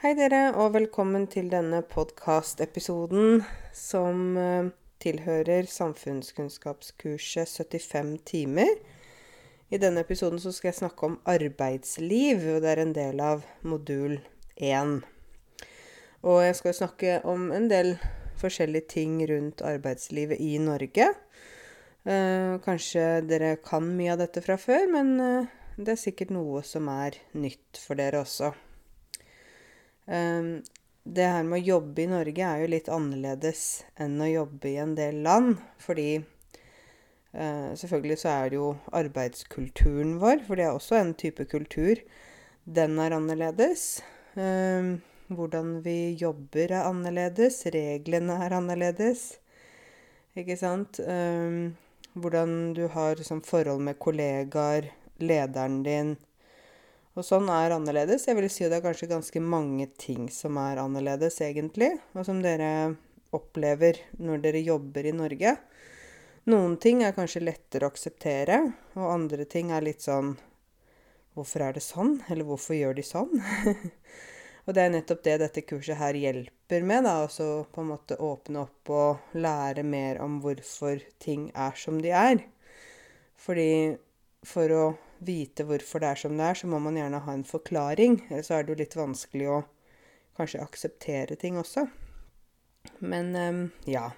Hei dere, og velkommen til denne podkastepisoden som eh, tilhører samfunnskunnskapskurset 75 timer. I denne episoden så skal jeg snakke om arbeidsliv, og det er en del av modul 1. Og jeg skal snakke om en del forskjellige ting rundt arbeidslivet i Norge. Eh, kanskje dere kan mye av dette fra før, men eh, det er sikkert noe som er nytt for dere også. Um, det her med å jobbe i Norge er jo litt annerledes enn å jobbe i en del land. Fordi uh, selvfølgelig så er det jo arbeidskulturen vår, for det er også en type kultur. Den er annerledes. Um, hvordan vi jobber er annerledes. Reglene er annerledes. Ikke sant? Um, hvordan du har liksom, forhold med kollegaer, lederen din og sånn er annerledes. Jeg vil si det er kanskje ganske mange ting som er annerledes, egentlig, og som dere opplever når dere jobber i Norge. Noen ting er kanskje lettere å akseptere, og andre ting er litt sånn Hvorfor er det sånn? Eller hvorfor gjør de sånn? og det er nettopp det dette kurset her hjelper med, da. Altså på en måte åpne opp og lære mer om hvorfor ting er som de er. Fordi for å vite hvorfor det er som det er, så må man gjerne ha en forklaring. Ellers så er det jo litt vanskelig å kanskje akseptere ting også. Men um, ja.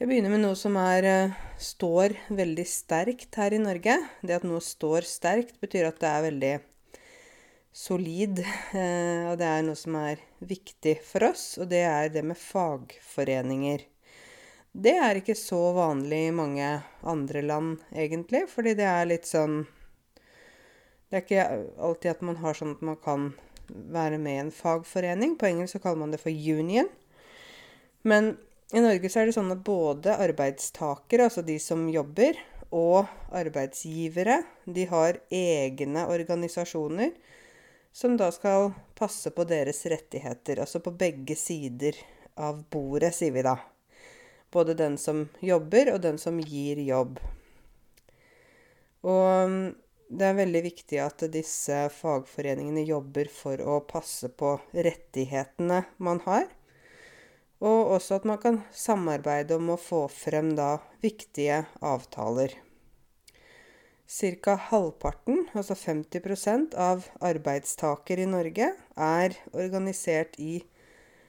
Jeg begynner med noe som er, uh, står veldig sterkt her i Norge. Det at noe står sterkt, betyr at det er veldig solid. Uh, og det er noe som er viktig for oss, og det er det med fagforeninger. Det er ikke så vanlig i mange andre land, egentlig, fordi det er litt sånn det er ikke alltid at man har sånn at man kan være med i en fagforening. På engelsk så kaller man det for union. Men i Norge så er det sånn at både arbeidstakere, altså de som jobber, og arbeidsgivere, de har egne organisasjoner som da skal passe på deres rettigheter. Altså på begge sider av bordet, sier vi da. Både den som jobber, og den som gir jobb. Og det er veldig viktig at disse fagforeningene jobber for å passe på rettighetene man har. Og også at man kan samarbeide om å få frem da viktige avtaler. Ca. halvparten, altså 50% av arbeidstakere i Norge, er organisert i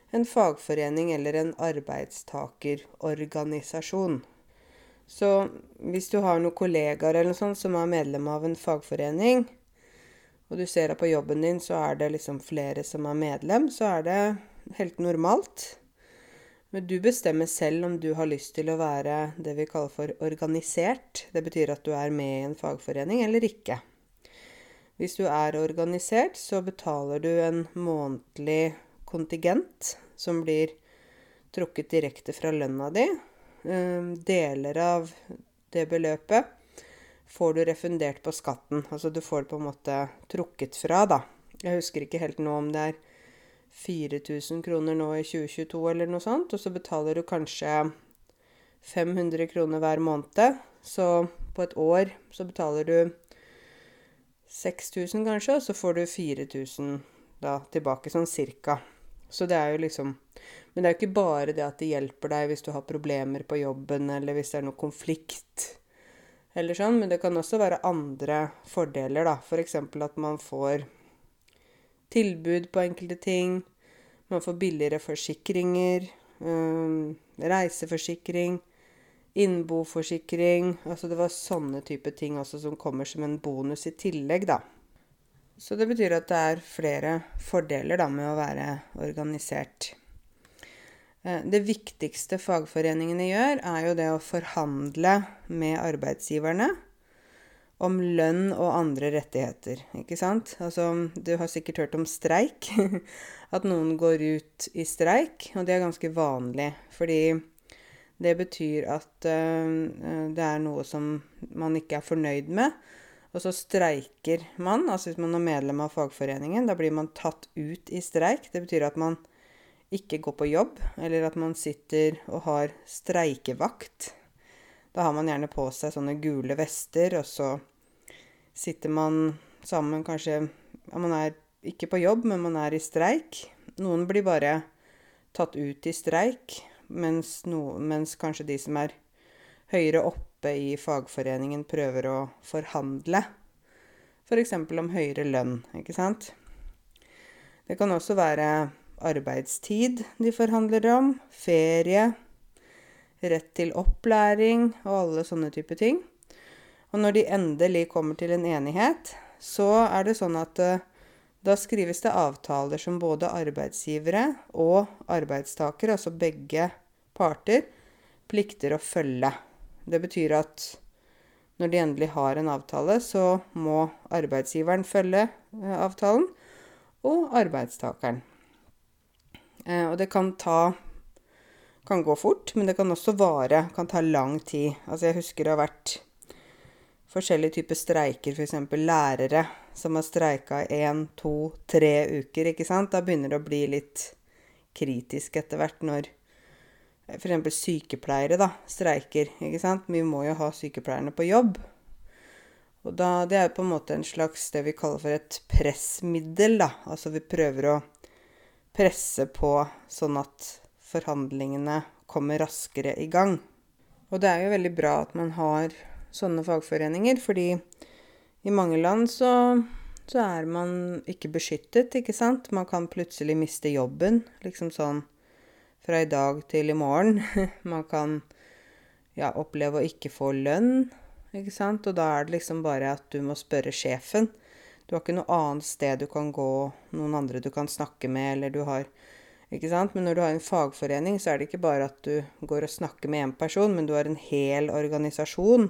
en fagforening eller en arbeidstakerorganisasjon. Så hvis du har noen kollegaer eller noe sånt som er medlem av en fagforening, og du ser at på jobben din så er det liksom flere som er medlem, så er det helt normalt. Men du bestemmer selv om du har lyst til å være det vi kaller for organisert. Det betyr at du er med i en fagforening eller ikke. Hvis du er organisert, så betaler du en månedlig kontingent som blir trukket direkte fra lønna di, deler av det beløpet får du refundert på skatten. Altså du får det på en måte trukket fra, da. Jeg husker ikke helt nå om det er 4000 kroner nå i 2022 eller noe sånt, og så betaler du kanskje 500 kroner hver måned. Så på et år så betaler du 6000 kanskje, og så får du 4000 da tilbake, sånn cirka. Så det er jo liksom men det er jo ikke bare det at det hjelper deg hvis du har problemer på jobben, eller hvis det er noe konflikt, eller sånn. Men det kan også være andre fordeler, da. F.eks. For at man får tilbud på enkelte ting. Man får billigere forsikringer. Um, reiseforsikring. Innboforsikring. Altså det var sånne type ting også som kommer som en bonus i tillegg, da. Så det betyr at det er flere fordeler da med å være organisert. Eh, det viktigste fagforeningene gjør, er jo det å forhandle med arbeidsgiverne om lønn og andre rettigheter. Ikke sant? Altså, du har sikkert hørt om streik. At noen går ut i streik. Og det er ganske vanlig. Fordi det betyr at uh, det er noe som man ikke er fornøyd med. Og så streiker man. Altså hvis man er medlem av fagforeningen, da blir man tatt ut i streik. Det betyr at man ikke gå på jobb, eller at man sitter og har streikevakt. Da har man gjerne på seg sånne gule vester, og så sitter man sammen kanskje Man er ikke på jobb, men man er i streik. Noen blir bare tatt ut i streik, mens, no, mens kanskje de som er høyere oppe i fagforeningen, prøver å forhandle. F.eks. For om høyere lønn, ikke sant. Det kan også være arbeidstid de forhandler om, ferie, rett til opplæring og alle sånne type ting. Og når de endelig kommer til en enighet, så er det sånn at uh, da skrives det avtaler som både arbeidsgivere og arbeidstakere, altså begge parter, plikter å følge. Det betyr at når de endelig har en avtale, så må arbeidsgiveren følge uh, avtalen, og arbeidstakeren. Uh, og det kan ta kan gå fort, men det kan også vare. Kan ta lang tid. Altså, jeg husker det har vært forskjellige typer streiker, f.eks. lærere som har streika én, to, tre uker, ikke sant. Da begynner det å bli litt kritisk etter hvert når f.eks. sykepleiere da, streiker, ikke sant. Vi må jo ha sykepleierne på jobb. Og da, Det er på en måte en slags det vi kaller for et pressmiddel. da. Altså vi prøver å presse på sånn at forhandlingene kommer raskere i gang. Og det er jo veldig bra at man har sånne fagforeninger, fordi i mange land så, så er man ikke beskyttet, ikke sant. Man kan plutselig miste jobben, liksom sånn fra i dag til i morgen. Man kan ja, oppleve å ikke få lønn, ikke sant. Og da er det liksom bare at du må spørre sjefen. Du har ikke noe annet sted du kan gå, noen andre du kan snakke med, eller du har ikke sant? Men når du har en fagforening, så er det ikke bare at du går og snakker med én person, men du har en hel organisasjon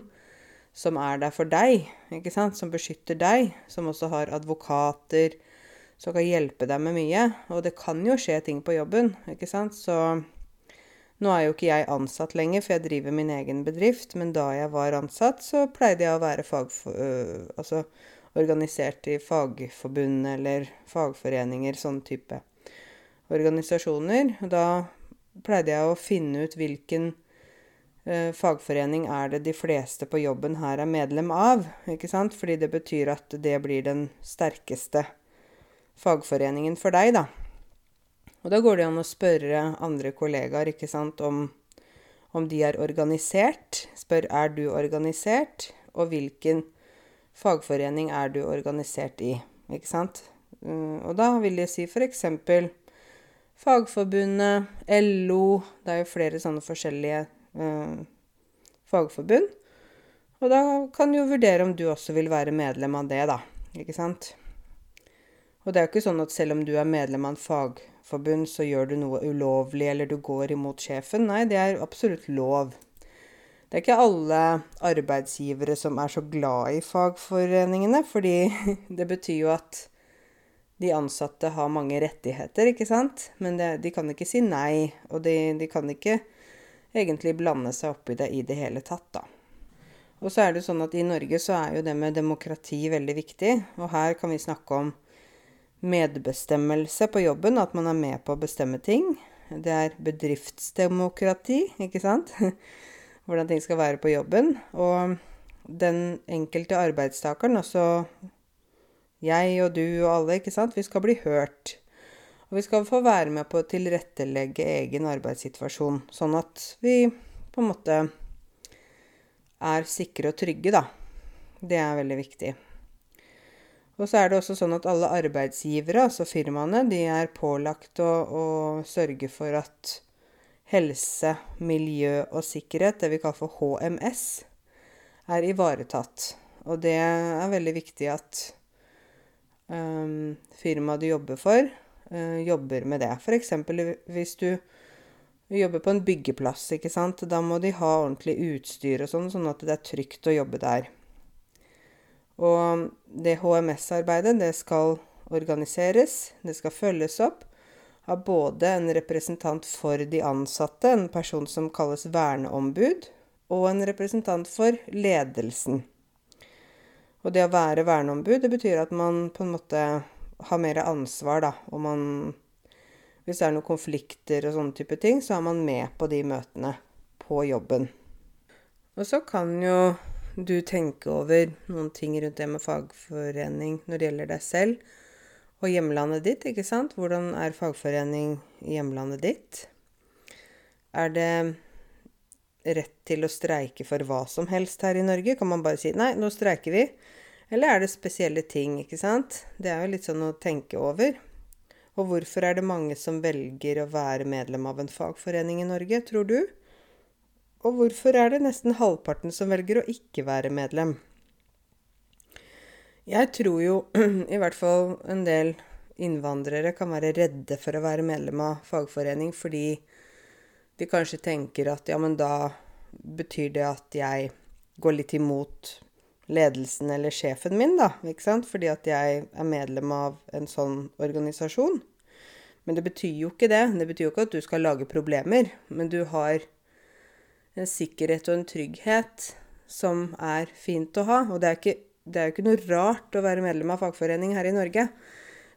som er der for deg, ikke sant? som beskytter deg, som også har advokater, som kan hjelpe deg med mye. Og det kan jo skje ting på jobben, ikke sant. Så nå er jo ikke jeg ansatt lenger, for jeg driver min egen bedrift, men da jeg var ansatt, så pleide jeg å være fagfor, øh, altså organisert i fagforbund eller fagforeninger, sånn type organisasjoner. Da pleide jeg å finne ut hvilken eh, fagforening er det de fleste på jobben her er medlem av. ikke sant? Fordi det betyr at det blir den sterkeste fagforeningen for deg, da. Og da går det an å spørre andre kollegaer ikke sant, om, om de er organisert. Spør er du organisert, og hvilken fagforening er du organisert i. Ikke sant? Uh, og da vil jeg si f.eks. Fagforbundet, LO Det er jo flere sånne forskjellige eh, fagforbund. Og da kan du jo vurdere om du også vil være medlem av det, da. Ikke sant? Og det er jo ikke sånn at selv om du er medlem av en fagforbund, så gjør du noe ulovlig, eller du går imot sjefen. Nei, det er absolutt lov. Det er ikke alle arbeidsgivere som er så glad i fagforeningene, fordi det betyr jo at de ansatte har mange rettigheter, ikke sant? Men det, de kan ikke si nei, og de, de kan ikke egentlig blande seg opp i det i det hele tatt, da. Og så er det sånn at i Norge så er jo det med demokrati veldig viktig. Og her kan vi snakke om medbestemmelse på jobben, at man er med på å bestemme ting. Det er bedriftsdemokrati, ikke sant? Hvordan ting skal være på jobben. Og den enkelte arbeidstakeren, altså jeg og du og alle, ikke sant, vi skal bli hørt. Og vi skal få være med på å tilrettelegge egen arbeidssituasjon, sånn at vi på en måte er sikre og trygge, da. Det er veldig viktig. Og så er det også sånn at alle arbeidsgivere, altså firmaene, de er pålagt å, å sørge for at helse, miljø og sikkerhet, det vi kaller for HMS, er ivaretatt. Og det er veldig viktig at um, firmaet du jobber for, uh, jobber med det. F.eks. hvis du jobber på en byggeplass, ikke sant. Da må de ha ordentlig utstyr og sånn, sånn at det er trygt å jobbe der. Og det HMS-arbeidet, det skal organiseres, det skal følges opp av både en representant for de ansatte, en person som kalles verneombud, og en representant for ledelsen. Og det å være verneombud, det betyr at man på en måte har mer ansvar, da. Og man Hvis det er noen konflikter og sånne type ting, så er man med på de møtene på jobben. Og så kan jo du tenke over noen ting rundt det med fagforening når det gjelder deg selv. Og hjemlandet ditt, ikke sant? Hvordan er fagforening i hjemlandet ditt? Er det rett til å streike for hva som helst her i Norge? Kan man bare si 'nei, nå streiker vi'? Eller er det spesielle ting, ikke sant? Det er jo litt sånn å tenke over. Og hvorfor er det mange som velger å være medlem av en fagforening i Norge, tror du? Og hvorfor er det nesten halvparten som velger å ikke være medlem? Jeg tror jo i hvert fall en del innvandrere kan være redde for å være medlem av fagforening fordi de kanskje tenker at ja, men da betyr det at jeg går litt imot ledelsen eller sjefen min, da, ikke sant? Fordi at jeg er medlem av en sånn organisasjon. Men det betyr jo ikke det. Det betyr jo ikke at du skal lage problemer. Men du har en sikkerhet og en trygghet som er fint å ha. Og det er, ikke, det er jo ikke noe rart å være medlem av fagforening her i Norge.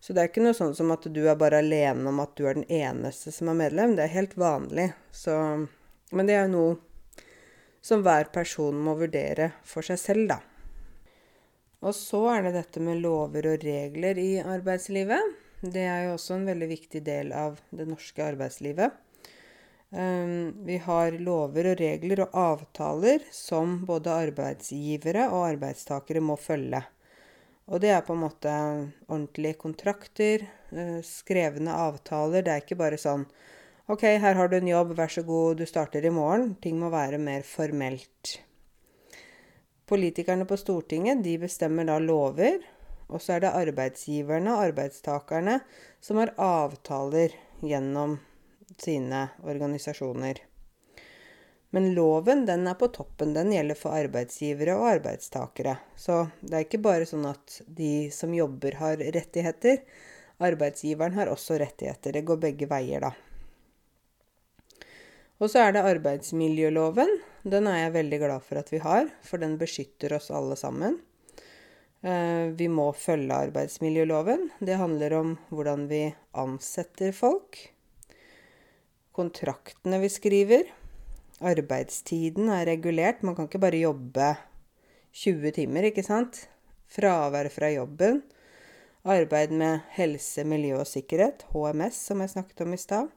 Så det er ikke noe sånn som at du er bare alene om at du er den eneste som er medlem. Det er helt vanlig. Så, men det er noe som hver person må vurdere for seg selv, da. Og så er det dette med lover og regler i arbeidslivet. Det er jo også en veldig viktig del av det norske arbeidslivet. Um, vi har lover og regler og avtaler som både arbeidsgivere og arbeidstakere må følge. Og det er på en måte ordentlige kontrakter, eh, skrevne avtaler. Det er ikke bare sånn OK, her har du en jobb, vær så god, du starter i morgen. Ting må være mer formelt. Politikerne på Stortinget de bestemmer da lover, og så er det arbeidsgiverne og arbeidstakerne som har avtaler gjennom sine organisasjoner. Men loven, den er på toppen. Den gjelder for arbeidsgivere og arbeidstakere. Så det er ikke bare sånn at de som jobber, har rettigheter. Arbeidsgiveren har også rettigheter. Det går begge veier, da. Og så er det arbeidsmiljøloven. Den er jeg veldig glad for at vi har, for den beskytter oss alle sammen. Eh, vi må følge arbeidsmiljøloven. Det handler om hvordan vi ansetter folk. Kontraktene vi skriver. Arbeidstiden er regulert. Man kan ikke bare jobbe 20 timer, ikke sant? Fravær fra jobben. Arbeid med helse, miljø og sikkerhet, HMS, som jeg snakket om i stad.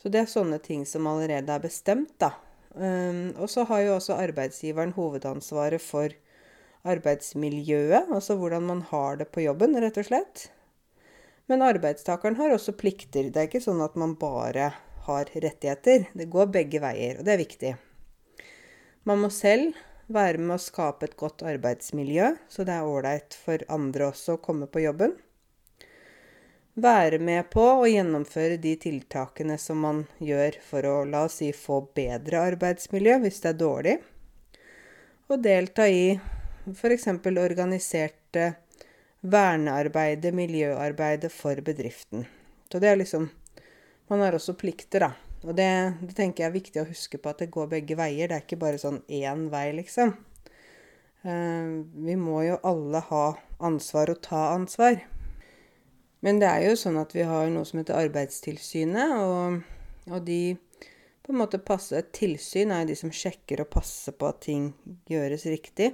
Så det er sånne ting som allerede er bestemt, da. Um, og så har jo også arbeidsgiveren hovedansvaret for arbeidsmiljøet, altså hvordan man har det på jobben, rett og slett. Men arbeidstakeren har også plikter. Det er ikke sånn at man bare har rettigheter. Det går begge veier, og det er viktig. Man må selv være med å skape et godt arbeidsmiljø, så det er ålreit for andre også å komme på jobben. Være med på å gjennomføre de tiltakene som man gjør for å, la oss si, få bedre arbeidsmiljø hvis det er dårlig. Og delta i f.eks. organiserte vernearbeidet, miljøarbeidet for bedriften. Så det er liksom man har også plikter, da. Og det, det, tenker jeg er viktig å huske på, at det går begge veier. Det er ikke bare sånn én vei, liksom. Uh, vi må jo alle ha ansvar og ta ansvar. Men det er jo sånn at vi har noe som heter Arbeidstilsynet, og, og de på en måte passer Et tilsyn er jo de som sjekker og passer på at ting gjøres riktig.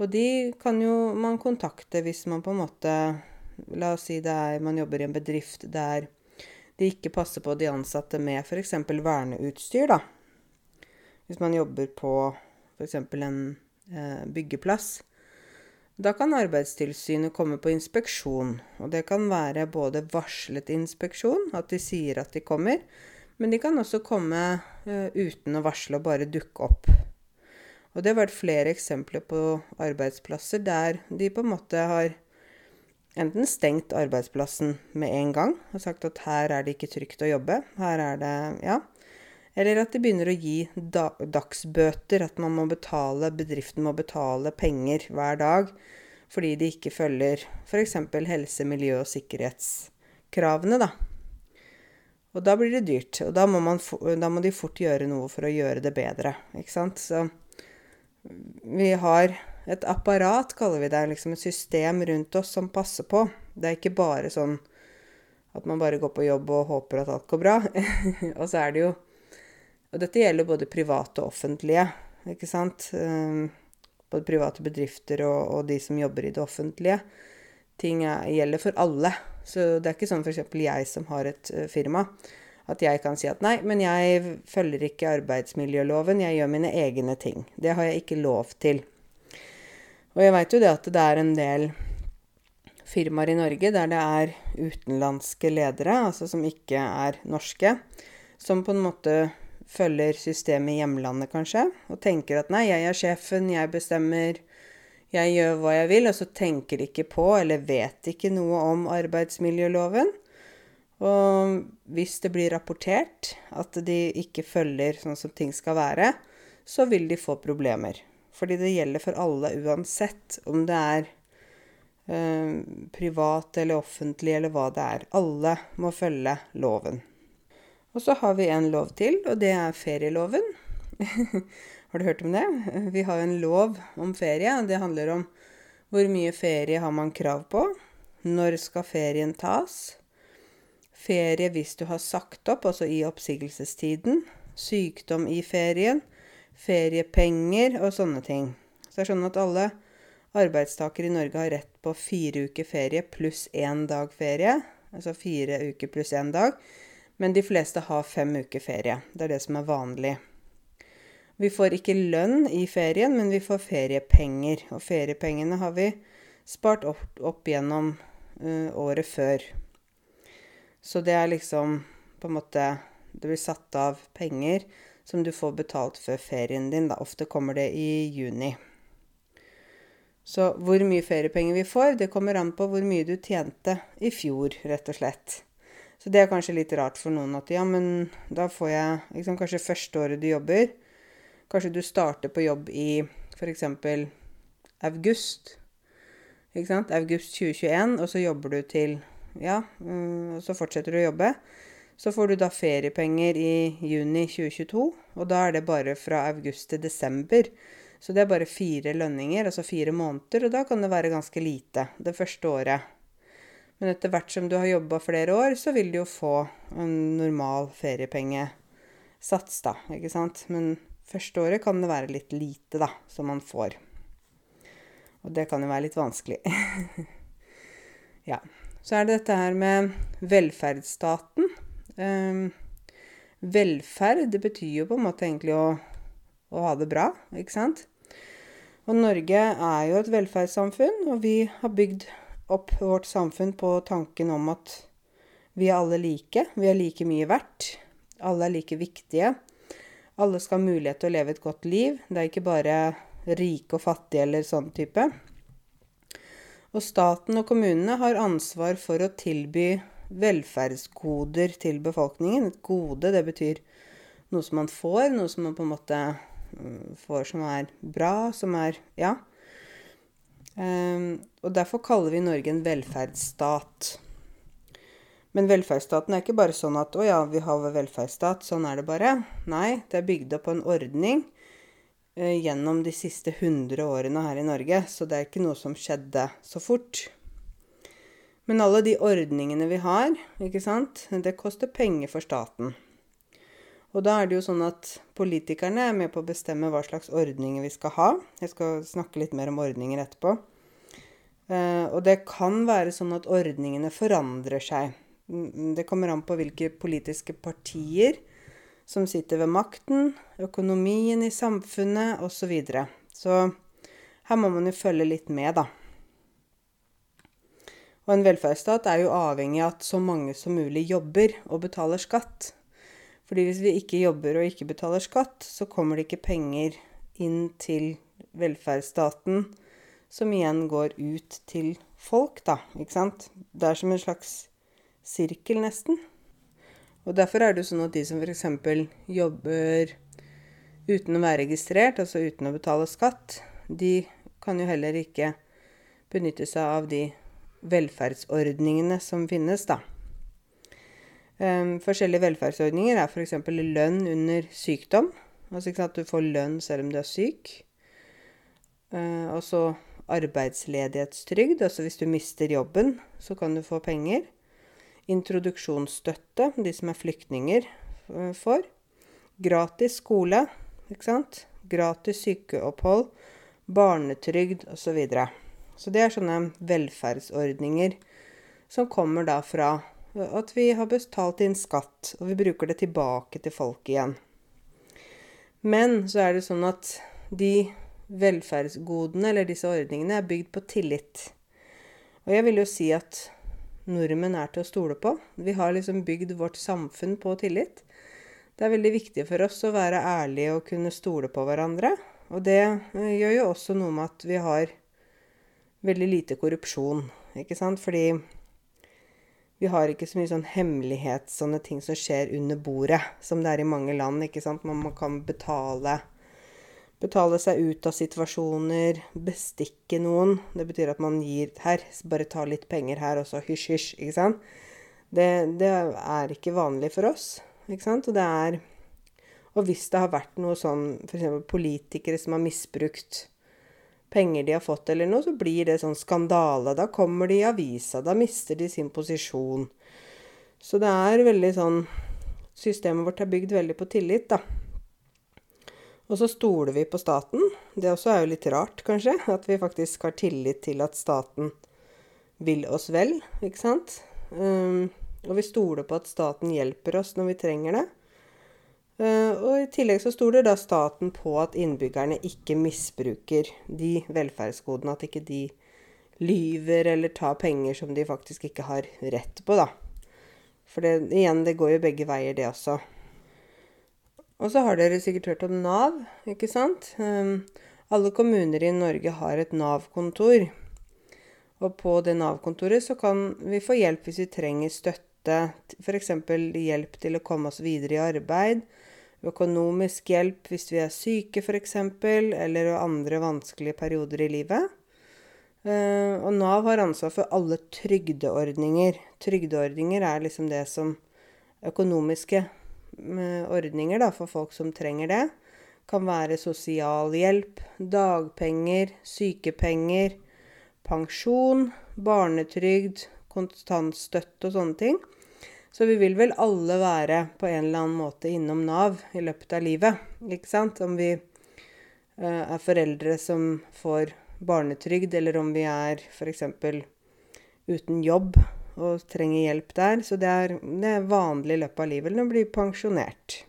Og de kan jo man kontakte hvis man på en måte La oss si det er man jobber i en bedrift der de ikke passer på de ansatte med f.eks. verneutstyr, da. Hvis man jobber på f.eks. en eh, byggeplass. Da kan Arbeidstilsynet komme på inspeksjon. Og det kan være både varslet inspeksjon, at de sier at de kommer, men de kan også komme eh, uten å varsle og bare dukke opp. Og det har vært flere eksempler på arbeidsplasser der de på en måte har enten stengt arbeidsplassen med en gang og sagt at her er det ikke trygt å jobbe. Her er det Ja. Eller at de begynner å gi da, dagsbøter. At man må betale, bedriften må betale penger hver dag fordi de ikke følger f.eks. helse-, miljø- og sikkerhetskravene, da. Og da blir det dyrt. Og da må, man, da må de fort gjøre noe for å gjøre det bedre. Ikke sant? Så vi har et apparat, kaller vi det. Liksom et system rundt oss som passer på. Det er ikke bare sånn at man bare går på jobb og håper at alt går bra. og så er det jo Og dette gjelder både private og offentlige, ikke sant? Um, både private bedrifter og, og, de som jobber i det offentlige. Ting er, gjelder for alle. Så det er ikke sånn f.eks. jeg som har et uh, firma, at jeg kan si at nei, men jeg følger ikke arbeidsmiljøloven, jeg gjør mine egne ting. Det har jeg ikke lov til. Og jeg veit jo det at det er en del firmaer i Norge der det er utenlandske ledere, altså som ikke er norske, som på en måte følger systemet i hjemlandet, kanskje, og tenker at nei, jeg er sjefen, jeg bestemmer, jeg gjør hva jeg vil, og så tenker de ikke på eller vet ikke noe om arbeidsmiljøloven. Og hvis det blir rapportert at de ikke følger sånn som ting skal være, så vil de få problemer. Fordi det gjelder for alle uansett om det er eh, privat eller offentlig eller hva det er. Alle må følge loven. Og så har vi en lov til, og det er ferieloven. har du hørt om det? Vi har en lov om ferie. Det handler om hvor mye ferie har man krav på. Når skal ferien tas? Ferie hvis du har sagt opp, altså i oppsigelsestiden. Sykdom i ferien. Feriepenger og sånne ting. Så det er sånn at alle arbeidstakere i Norge har rett på fire uker ferie pluss én dag ferie. Altså fire uker pluss én dag. Men de fleste har fem uker ferie. Det er det som er vanlig. Vi får ikke lønn i ferien, men vi får feriepenger. Og feriepengene har vi spart opp, opp gjennom uh, året før. Så det er liksom på en måte Det blir satt av penger som du får betalt før ferien din. Da. Ofte kommer det i juni. Så hvor mye feriepenger vi får, det kommer an på hvor mye du tjente i fjor, rett og slett. Så det er kanskje litt rart for noen at ja, men da får jeg liksom, Kanskje første året du jobber Kanskje du starter på jobb i f.eks. august. Ikke sant? August 2021, og så jobber du til Ja, mm, og så fortsetter du å jobbe. Så får du da feriepenger i juni 2022, og da er det bare fra august til desember. Så det er bare fire lønninger, altså fire måneder, og da kan det være ganske lite det første året. Men etter hvert som du har jobba flere år, så vil du jo få en normal feriepengesats, da. Ikke sant? Men første året kan det være litt lite, da, som man får. Og det kan jo være litt vanskelig. ja. Så er det dette her med velferdsstaten. Um, velferd, det betyr jo på en måte egentlig å, å ha det bra, ikke sant? Og Norge er jo et velferdssamfunn, og vi har bygd opp vårt samfunn på tanken om at vi er alle like. Vi er like mye verdt. Alle er like viktige. Alle skal ha mulighet til å leve et godt liv. Det er ikke bare rike og fattige eller sånn type. Og staten og kommunene har ansvar for å tilby velferdsgoder til befolkningen. Et gode, det betyr noe som man får, noe som man på en måte mm, får som er bra, som er Ja. Um, og derfor kaller vi Norge en velferdsstat. Men velferdsstaten er ikke bare sånn at 'Å ja, vi har velferdsstat, sånn er det bare'. Nei, det er bygd opp på en ordning uh, gjennom de siste 100 årene her i Norge, så det er ikke noe som skjedde så fort. Men alle de ordningene vi har, ikke sant, det koster penger for staten. Og da er det jo sånn at politikerne er med på å bestemme hva slags ordninger vi skal ha. Jeg skal snakke litt mer om ordninger etterpå. Uh, og det kan være sånn at ordningene forandrer seg. Mm, det kommer an på hvilke politiske partier som sitter ved makten, økonomien i samfunnet osv. Så, videre. så her må man jo følge litt med, da. Og en velferdsstat er jo avhengig av at så mange som mulig jobber og betaler skatt. Fordi hvis vi ikke jobber og ikke betaler skatt, så kommer det ikke penger inn til velferdsstaten, som igjen går ut til folk, da. Ikke sant? Det er som en slags sirkel, nesten. Og derfor er det jo sånn at de som f.eks. jobber uten å være registrert, altså uten å betale skatt, de kan jo heller ikke benytte seg av de velferdsordningene som finnes, da. Um, forskjellige velferdsordninger er f.eks. lønn under sykdom. Altså ikke sant, du får lønn selv om du er syk. Uh, og så arbeidsledighetstrygd. Altså hvis du mister jobben, så kan du få penger. Introduksjonsstøtte, de som er flyktninger, uh, får. Gratis skole, ikke sant. Gratis sykeopphold. Barnetrygd osv. Så, videre. Så det er sånne velferdsordninger som kommer da fra at vi har betalt inn skatt, og vi bruker det tilbake til folk igjen. Men så er det sånn at de velferdsgodene, eller disse ordningene, er bygd på tillit. Og jeg vil jo si at nordmenn er til å stole på. Vi har liksom bygd vårt samfunn på tillit. Det er veldig viktig for oss å være ærlige og kunne stole på hverandre. Og det eh, gjør jo også noe med at vi har veldig lite korrupsjon, ikke sant? Fordi vi har ikke så mye sånn hemmelighet, sånne ting som skjer under bordet, som det er i mange land. ikke sant? Man, kan betale, betale seg ut av situasjoner, bestikke noen. Det betyr at man gir her, bare ta litt penger her, og så hysj, hysj. ikke sant? Det, det er ikke vanlig for oss, ikke sant? Og det er Og hvis det har vært noe sånn, f.eks. politikere som har misbrukt penger de har fått eller noe, så blir det sånn skandale. Da kommer de i avisa. Da mister de sin posisjon. Så det er veldig sånn Systemet vårt er bygd veldig på tillit, da. Og så stoler vi på staten. Det også er jo litt rart, kanskje. At vi faktisk har tillit til at staten vil oss vel, ikke sant. Um, og vi stoler på at staten hjelper oss når vi trenger det. Uh, og I tillegg så stoler da staten på at innbyggerne ikke misbruker de velferdsgodene. At ikke de lyver eller tar penger som de faktisk ikke har rett på, da. For det, igjen, det går jo begge veier, det også. Og så har dere sikkert hørt om Nav, ikke sant? Um, alle kommuner i Norge har et Nav-kontor. Og på det Nav-kontoret så kan vi få hjelp hvis vi trenger støtte. F.eks. hjelp til å komme oss videre i arbeid økonomisk hjelp hvis vi er syke f.eks., eller andre vanskelige perioder i livet. Eh, og Nav har ansvar for alle trygdeordninger. Trygdeordninger er liksom det som Økonomiske eh, ordninger da, for folk som trenger det. Kan være sosialhjelp, dagpenger, sykepenger, pensjon, barnetrygd, kontantstøtte og sånne ting. Så vi vil vel alle være på en eller annen måte innom Nav i løpet av livet. Ikke sant? Om vi uh, er foreldre som får barnetrygd, eller om vi er f.eks. uten jobb og trenger hjelp der. Så det er, det er vanlig i løpet av livet, eller å bli pensjonert.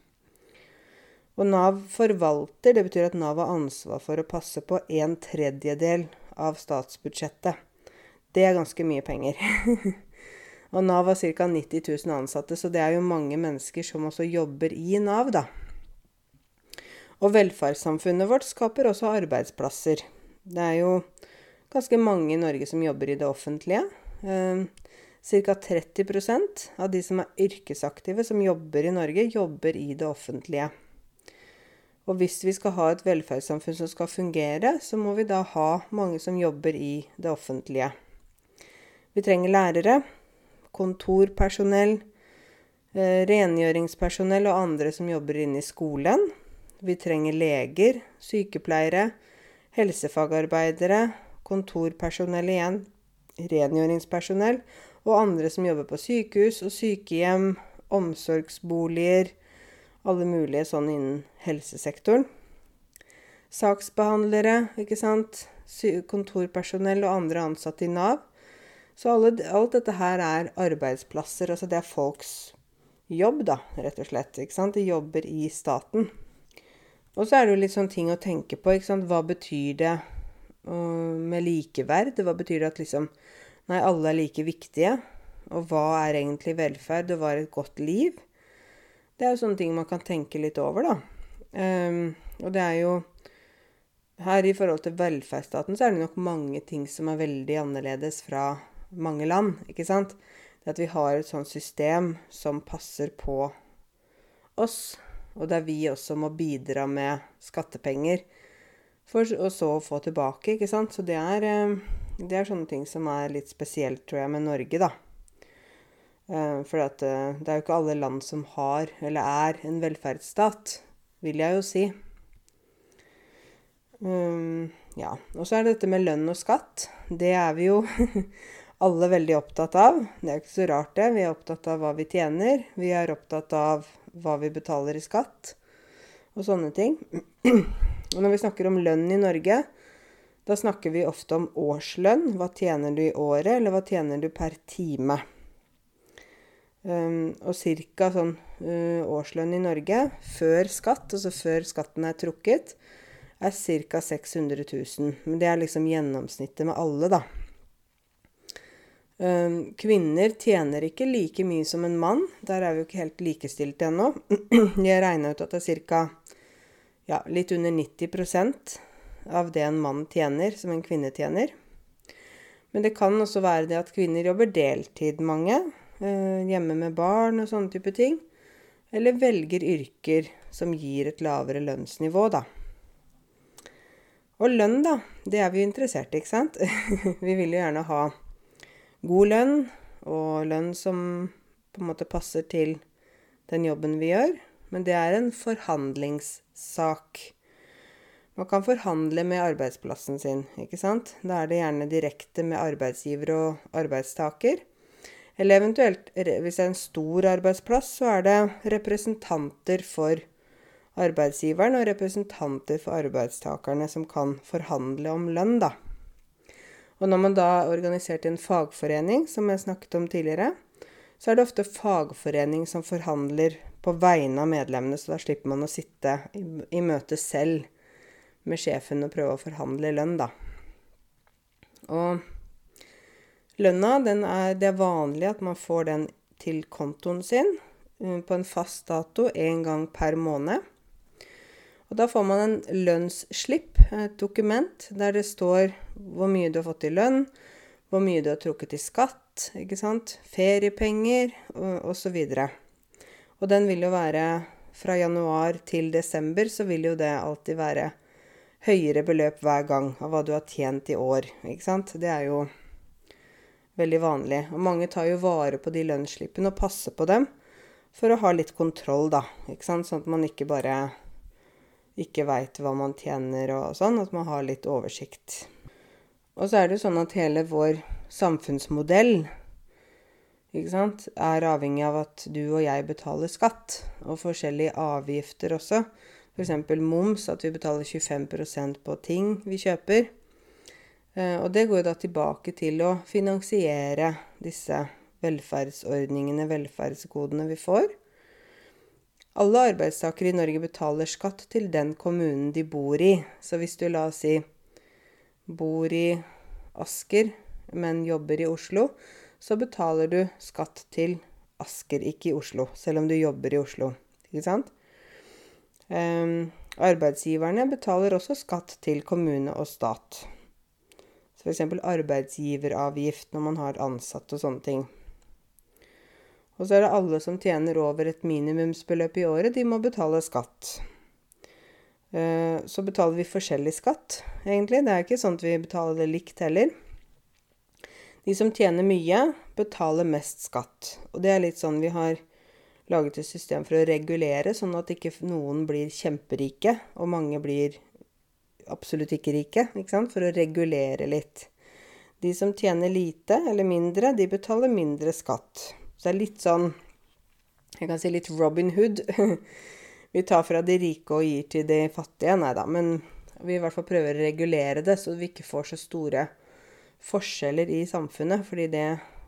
Og Nav forvalter, det betyr at Nav har ansvar for å passe på en tredjedel av statsbudsjettet. Det er ganske mye penger. Og Nav har ca. 90 000 ansatte, så det er jo mange mennesker som også jobber i Nav, da. Og velferdssamfunnet vårt skaper også arbeidsplasser. Det er jo ganske mange i Norge som jobber i det offentlige. Eh, ca. 30% av de som er yrkesaktive som jobber i Norge, jobber i det offentlige. Og hvis vi skal ha et velferdssamfunn som skal fungere, så må vi da ha mange som jobber i det offentlige. Vi trenger lærere, kontorpersonell, eh, rengjøringspersonell og andre som jobber inne i skolen. Vi trenger leger, sykepleiere, helsefagarbeidere, kontorpersonell igjen, rengjøringspersonell og andre som jobber på sykehus og sykehjem, omsorgsboliger, alle mulige sånn innen helsesektoren. Saksbehandlere, ikke sant, kontorpersonell og andre ansatte i Nav. Så alle, alt dette her er arbeidsplasser. Altså det er folks jobb, da, rett og slett. ikke sant? De jobber i staten. Og så er det jo litt sånn ting å tenke på. ikke sant? Hva betyr det uh, med likeverd? Hva betyr det at liksom Nei, alle er like viktige. Og hva er egentlig velferd, og hva er et godt liv? Det er jo sånne ting man kan tenke litt over, da. Um, og det er jo Her i forhold til velferdsstaten så er det nok mange ting som er veldig annerledes fra mange land, ikke sant? Det at vi har et sånt system som passer på oss, og der vi også må bidra med skattepenger for å så få tilbake, ikke sant? Så det er, eh, det er sånne ting som er litt spesielt, tror jeg, med Norge, da. Eh, for eh, det er jo ikke alle land som har, eller er, en velferdsstat, vil jeg jo si. Um, ja. Og så er det dette med lønn og skatt. Det er vi jo alle veldig opptatt av. Det er ikke så rart, det. Vi er opptatt av hva vi tjener. Vi er opptatt av hva vi betaler i skatt, og sånne ting. Og når vi snakker om lønn i Norge, Da snakker vi ofte om årslønn. Hva tjener du i året, eller hva tjener du per time? Um, og ca. sånn uh, årslønn i Norge før skatt, altså før skatten er trukket, er ca. 600 000. Men det er liksom gjennomsnittet med alle, da. Um, kvinner tjener ikke like mye som en mann. Der er vi jo ikke helt likestilte ennå. Jeg regna ut at det er ca. Ja, litt under 90% av det en mann tjener, som en kvinne tjener. Men det kan også være det at kvinner jobber deltid, mange. Eh, hjemme med barn og sånne type ting. Eller velger yrker som gir et lavere lønnsnivå, da. Og lønn, da. Det er vi jo interessert i, ikke sant? vi vil jo gjerne ha god lønn, og lønn som på en måte passer til den jobben vi gjør. Men det er en forhandlingssak. Man kan forhandle med arbeidsplassen sin, ikke sant. Da er det gjerne direkte med arbeidsgiver og arbeidstaker. Eller eventuelt, hvis det er en stor arbeidsplass, så er det representanter for arbeidsgiveren og representanter for arbeidstakerne som kan forhandle om lønn, da. Og når man da er organisert i en fagforening, som jeg snakket om tidligere, så er det ofte fagforening som forhandler på vegne av medlemmene, så da slipper man å sitte i, møte selv med sjefen og prøve å forhandle lønn, da. Og Lønna, er, det er vanlig at man får den til kontoen sin eh, på en fast dato én gang per måned. Og da får man en lønnsslipp, et dokument, der det står hvor mye du har fått i lønn, hvor mye du har trukket i skatt, ikke sant, feriepenger og osv. Og, og den vil jo være fra januar til desember, så vil jo det alltid være høyere beløp hver gang av hva du har tjent i år, ikke sant. Det er jo veldig vanlig. Og mange tar jo vare på de lønnsslippene og passer på dem for å ha litt kontroll, da. Ikke sant? Sånn at man ikke bare ikke veit hva man tjener og sånn. At man har litt oversikt. Og så er det sånn at hele vår samfunnsmodell sant, er avhengig av at du og jeg betaler skatt. Og forskjellige avgifter også. F.eks. moms, at vi betaler 25% på ting vi kjøper. Eh, og det går da tilbake til å finansiere disse velferdsordningene, velferdsgodene vi får. Alle arbeidstakere i Norge betaler skatt til den kommunen de bor i. Så hvis du la oss si bor i Asker, men jobber i Oslo, så betaler du skatt til Asker, ikke i Oslo, selv om du jobber i Oslo. Ikke sant? Um, arbeidsgiverne betaler også skatt til kommune og stat. F.eks. arbeidsgiveravgift når man har ansatte og sånne ting. Og så er det alle som tjener over et minimumsbeløp i året, de må betale skatt. Eh, så betaler vi forskjellig skatt, egentlig. Det er ikke sånn at vi betaler det likt heller. De som tjener mye, betaler mest skatt. Og det er litt sånn vi har laget et system for å regulere, sånn at ikke noen blir kjemperike, og mange blir absolutt ikke rike, ikke sant? for å regulere litt. De som tjener lite eller mindre, de betaler mindre skatt. Så det er litt sånn Jeg kan si litt Robin Hood. vi tar fra de rike og gir til de fattige. Nei da, men vi i hvert fall prøver å regulere det, så vi ikke får så store forskjeller i samfunnet. Fordi det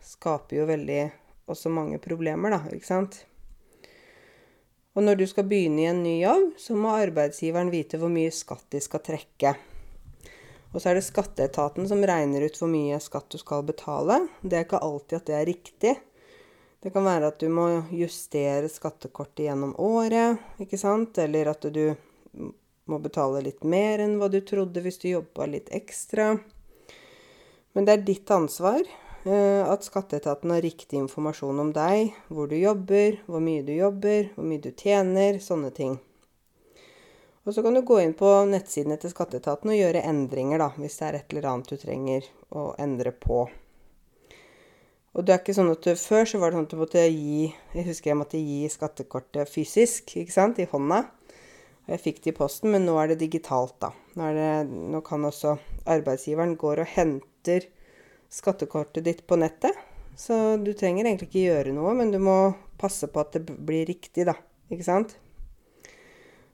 skaper jo veldig også mange problemer, da, ikke sant. Og når du skal begynne i en ny jobb, så må arbeidsgiveren vite hvor mye skatt de skal trekke. Og så er det skatteetaten som regner ut hvor mye skatt du skal betale. Det er ikke alltid at det er riktig. Det kan være at du må justere skattekortet gjennom året, ikke sant? Eller at du må betale litt mer enn hva du trodde hvis du jobba litt ekstra. Men det er ditt ansvar. Eh, at skatteetaten har riktig informasjon om deg, hvor du jobber, hvor mye du jobber, hvor mye du tjener, sånne ting. Og så kan du gå inn på nettsidene til skatteetaten og gjøre endringer, da, hvis det er et eller annet du trenger å endre på. Og det er ikke sånn at Før så var det sånn at du måtte gi Jeg husker jeg måtte gi skattekortet fysisk, ikke sant, i hånda. Og jeg fikk det i posten, men nå er det digitalt, da. Nå, det, nå kan også arbeidsgiveren går og henter skattekortet ditt på nettet. Så du trenger egentlig ikke gjøre noe, men du må passe på at det blir riktig, da. Ikke sant?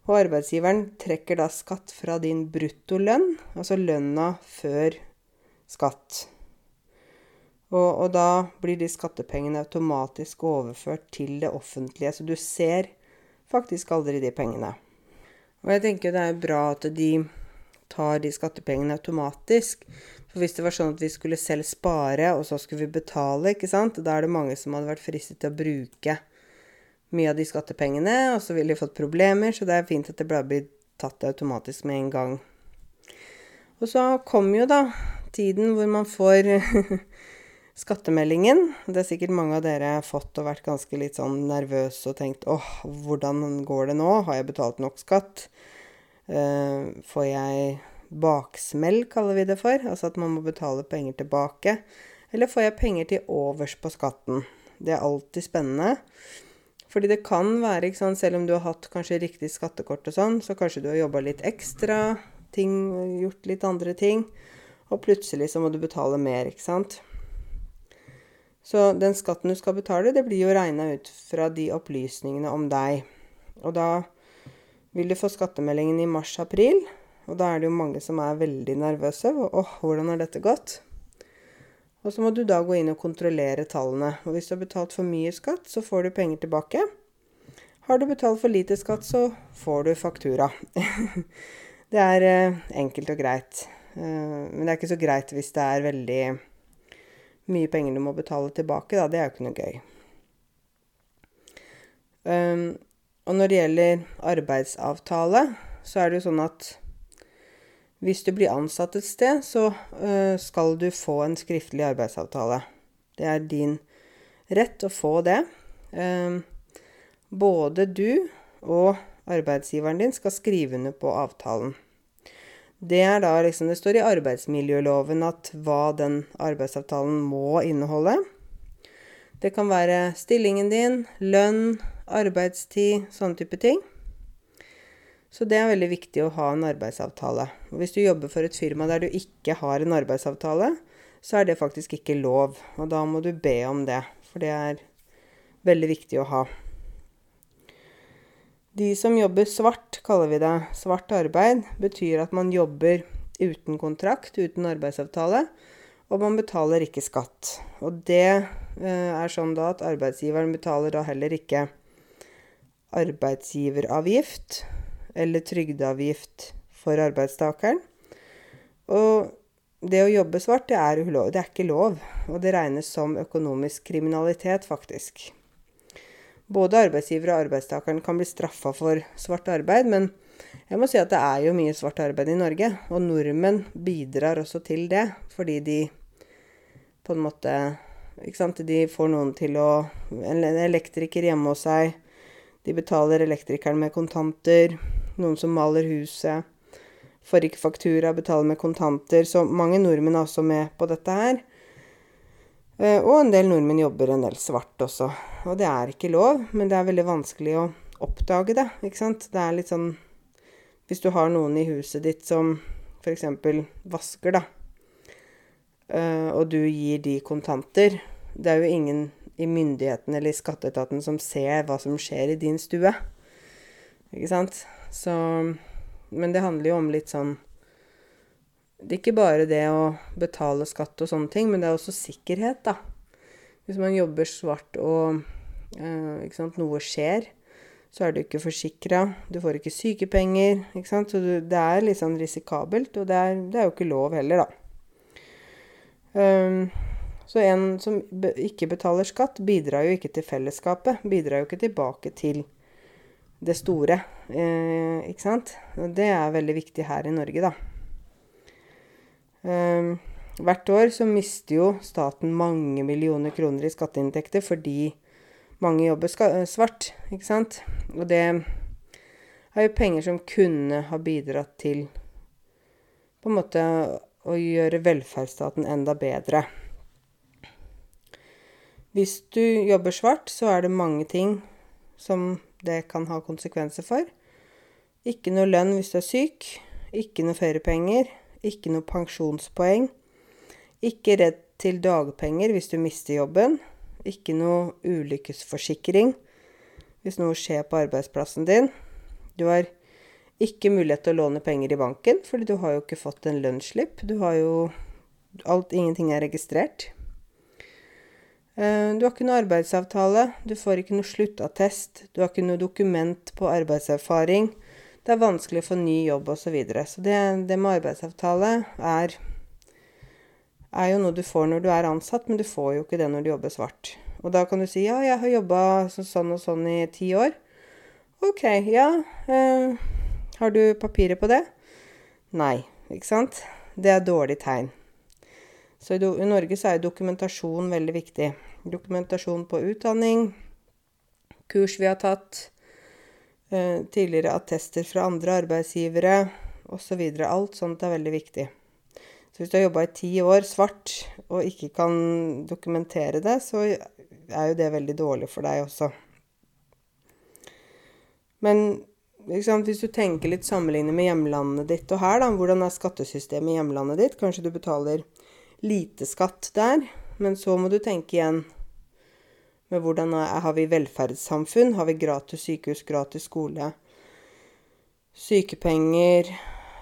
Og arbeidsgiveren trekker da skatt fra din bruttolønn, altså lønna før skatt. Og, og, da blir de skattepengene automatisk overført til det offentlige, så du ser faktisk aldri de pengene. Og jeg tenker det er bra at de tar de skattepengene automatisk. For hvis det var sånn at vi skulle selv spare, og så skulle vi betale, ikke sant, da er det mange som hadde vært fristet til å bruke mye av de skattepengene, og så ville de fått problemer, så det er fint at det blir tatt automatisk med en gang. Og så kom jo da tiden hvor man får skattemeldingen. Det er sikkert mange av dere fått og vært ganske litt sånn nervøse og tenkt åh, hvordan går det nå? Har jeg betalt nok skatt? Uh, får jeg baksmell, kaller vi det for? Altså at man må betale penger tilbake. Eller får jeg penger til overs på skatten? Det er alltid spennende. Fordi det kan være, sant, selv om du har hatt kanskje riktig skattekort og sånn, så kanskje du har jobba litt ekstra, ting, gjort litt andre ting, og plutselig så må du betale mer, ikke sant. Så den skatten du skal betale, det blir jo regna ut fra de opplysningene om deg. Og da vil du få skattemeldingen i mars-april. Og da er det jo mange som er veldig nervøse. Åh, hvordan har dette gått? Og så må du da gå inn og kontrollere tallene. Og hvis du har betalt for mye skatt, så får du penger tilbake. Har du betalt for lite skatt, så får du faktura. det er eh, enkelt og greit. Eh, men det er ikke så greit hvis det er veldig mye penger du må betale tilbake, da. Det er jo ikke noe gøy. Um, og når det gjelder arbeidsavtale, så er det jo sånn at hvis du blir ansatt et sted, så uh, skal du få en skriftlig arbeidsavtale. Det er din rett å få det. Um, både du og arbeidsgiveren din skal skrive under på avtalen. Det er da liksom Det står i arbeidsmiljøloven at hva den arbeidsavtalen må inneholde. Det kan være stillingen din, lønn, arbeidstid, sånne type ting. Så det er veldig viktig å ha en arbeidsavtale. Og hvis du jobber for et firma der du ikke har en arbeidsavtale, så er det faktisk ikke lov. Og da må du be om det, for det er veldig viktig å ha. De som jobber svart, kaller vi det. Svart arbeid betyr at man jobber uten kontrakt, uten arbeidsavtale, og man betaler ikke skatt. Og det eh, er sånn da at arbeidsgiveren betaler da heller ikke arbeidsgiveravgift eller trygdeavgift for arbeidstakeren. Og det å jobbe svart, det er, ulov, det er ikke lov. Og det regnes som økonomisk kriminalitet, faktisk. Både arbeidsgiver og arbeidstakeren kan bli straffa for svart arbeid, men jeg må si at det er jo mye svart arbeid i Norge. Og nordmenn bidrar også til det, fordi de på en måte ikke sant, De får noen til å En elektriker hjemme hos seg. De betaler elektrikeren med kontanter. Noen som maler huset. Får ikke faktura, betaler med kontanter. Så mange nordmenn er også med på dette her. Eh, og en del nordmenn jobber en del svart også. Og det er ikke lov, men det er veldig vanskelig å oppdage det. ikke sant? Det er litt sånn Hvis du har noen i huset ditt som f.eks. vasker, da, eh, og du gir de kontanter Det er jo ingen i myndigheten eller i skatteetaten som ser hva som skjer i din stue. Ikke sant? Så Men det handler jo om litt sånn det er ikke bare det å betale skatt og sånne ting, men det er også sikkerhet, da. Hvis man jobber svart og eh, sant, noe skjer, så er du ikke forsikra. Du får ikke sykepenger. Ikke sant? Så du, det er litt sånn risikabelt, og det er, det er jo ikke lov heller, da. Um, så en som be, ikke betaler skatt, bidrar jo ikke til fellesskapet. Bidrar jo ikke tilbake til det store, eh, ikke sant. Og det er veldig viktig her i Norge, da. Um, hvert år så mister jo staten mange millioner kroner i skatteinntekter fordi mange jobber eh, svart, ikke sant. Og det er jo penger som kunne ha bidratt til på en måte å gjøre velferdsstaten enda bedre. Hvis du jobber svart, så er det mange ting som det kan ha konsekvenser for. Ikke noe lønn hvis du er syk. Ikke noe feriepenger ikke noe pensjonspoeng. Ikke redd til dagpenger hvis du mister jobben. Ikke noe ulykkesforsikring hvis noe skjer på arbeidsplassen din. Du har Ikke mulighet til å låne penger i banken, fordi du har jo ikke fått en lønnsslipp. Du har jo alt, Ingenting er registrert. Du har ikke noe arbeidsavtale. Du får ikke noe sluttattest. Du har ikke noe dokument på arbeidserfaring. Det er vanskelig å få ny jobb osv. Så, videre. så det, det med arbeidsavtale er, er jo noe du får når du er ansatt, men du får jo ikke det når du jobber svart. Og da kan du si ja, jeg har jobba sånn og sånn i ti år. OK, ja. Eh, har du papirer på det? Nei, ikke sant? Det er dårlig tegn. Så i, i Norge så er dokumentasjon veldig viktig. Dokumentasjon på utdanning, kurs vi har tatt, tidligere attester fra andre arbeidsgivere osv. Alt sånt er veldig viktig. Så hvis du har jobba i ti år svart og ikke kan dokumentere det, så er jo det veldig dårlig for deg også. Men liksom, hvis du tenker litt sammenlignet med hjemlandet ditt og her, da, hvordan er skattesystemet i hjemlandet ditt? Kanskje du betaler lite skatt der, men så må du tenke igjen med hvordan har vi velferdssamfunn? Har vi gratis sykehus, gratis skole? Sykepenger,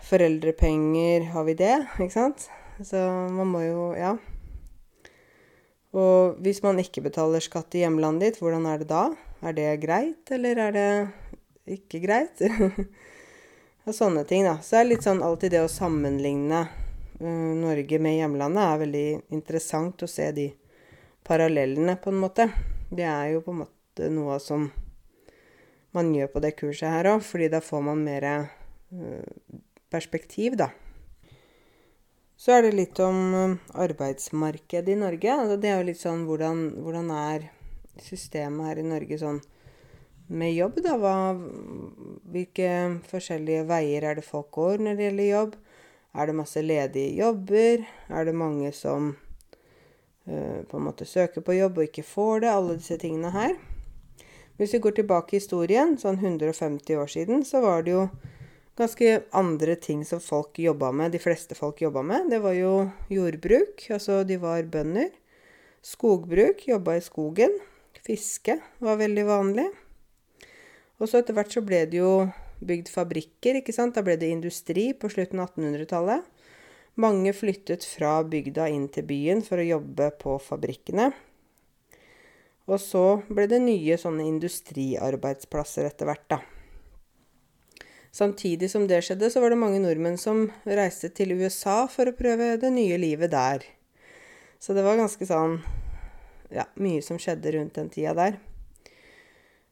foreldrepenger, har vi det? Ikke sant? Så man må jo Ja. Og hvis man ikke betaler skatt i hjemlandet ditt, hvordan er det da? Er det greit, eller er det ikke greit? og sånne ting, da. Så det er litt sånn alltid det å sammenligne uh, Norge med hjemlandet er veldig interessant å se de parallellene, på en måte. Det er jo på en måte noe som man gjør på det kurset her òg, fordi da får man mer uh, perspektiv, da. Så er det litt om um, arbeidsmarkedet i Norge. Altså det er jo litt sånn hvordan, hvordan er systemet her i Norge sånn med jobb, da? Hva, hvilke forskjellige veier er det folk går når det gjelder jobb? Er det masse ledige jobber? Er det mange som på en måte søker på jobb og ikke får det? Alle disse tingene her. Hvis vi går tilbake i historien, sånn 150 år siden, så var det jo ganske andre ting som folk jobba med, de fleste folk jobba med. Det var jo jordbruk, altså de var bønder. Skogbruk, jobba i skogen. Fiske var veldig vanlig. Og så etter hvert så ble det jo bygd fabrikker, ikke sant. Da ble det industri på slutten av 1800-tallet. Mange flyttet fra bygda inn til byen for å jobbe på fabrikkene. Og så ble det nye sånne industriarbeidsplasser etter hvert, da. Samtidig som det skjedde, så var det mange nordmenn som reiste til USA for å prøve det nye livet der. Så det var ganske sånn Ja, mye som skjedde rundt den tida der.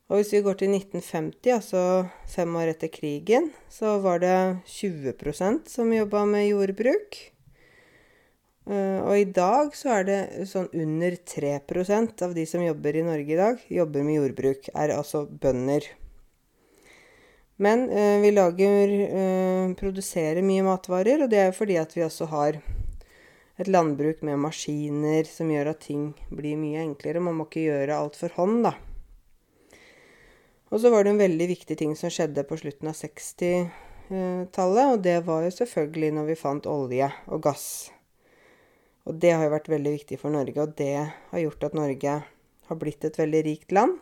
Og hvis vi går til 1950, altså fem år etter krigen, så var det 20% som jobba med jordbruk. Eh, og i dag så er det sånn under 3% av de som jobber i Norge i dag, jobber med jordbruk. Er altså bønder. Men eh, vi lager eh, produserer mye matvarer, og det er jo fordi at vi også har et landbruk med maskiner som gjør at ting blir mye enklere. Man må ikke gjøre alt for hånd, da. Og så var det en veldig viktig ting som skjedde på slutten av 60-tallet, og det var jo selvfølgelig når vi fant olje og gass. Og det har jo vært veldig viktig for Norge, og det har gjort at Norge har blitt et veldig rikt land.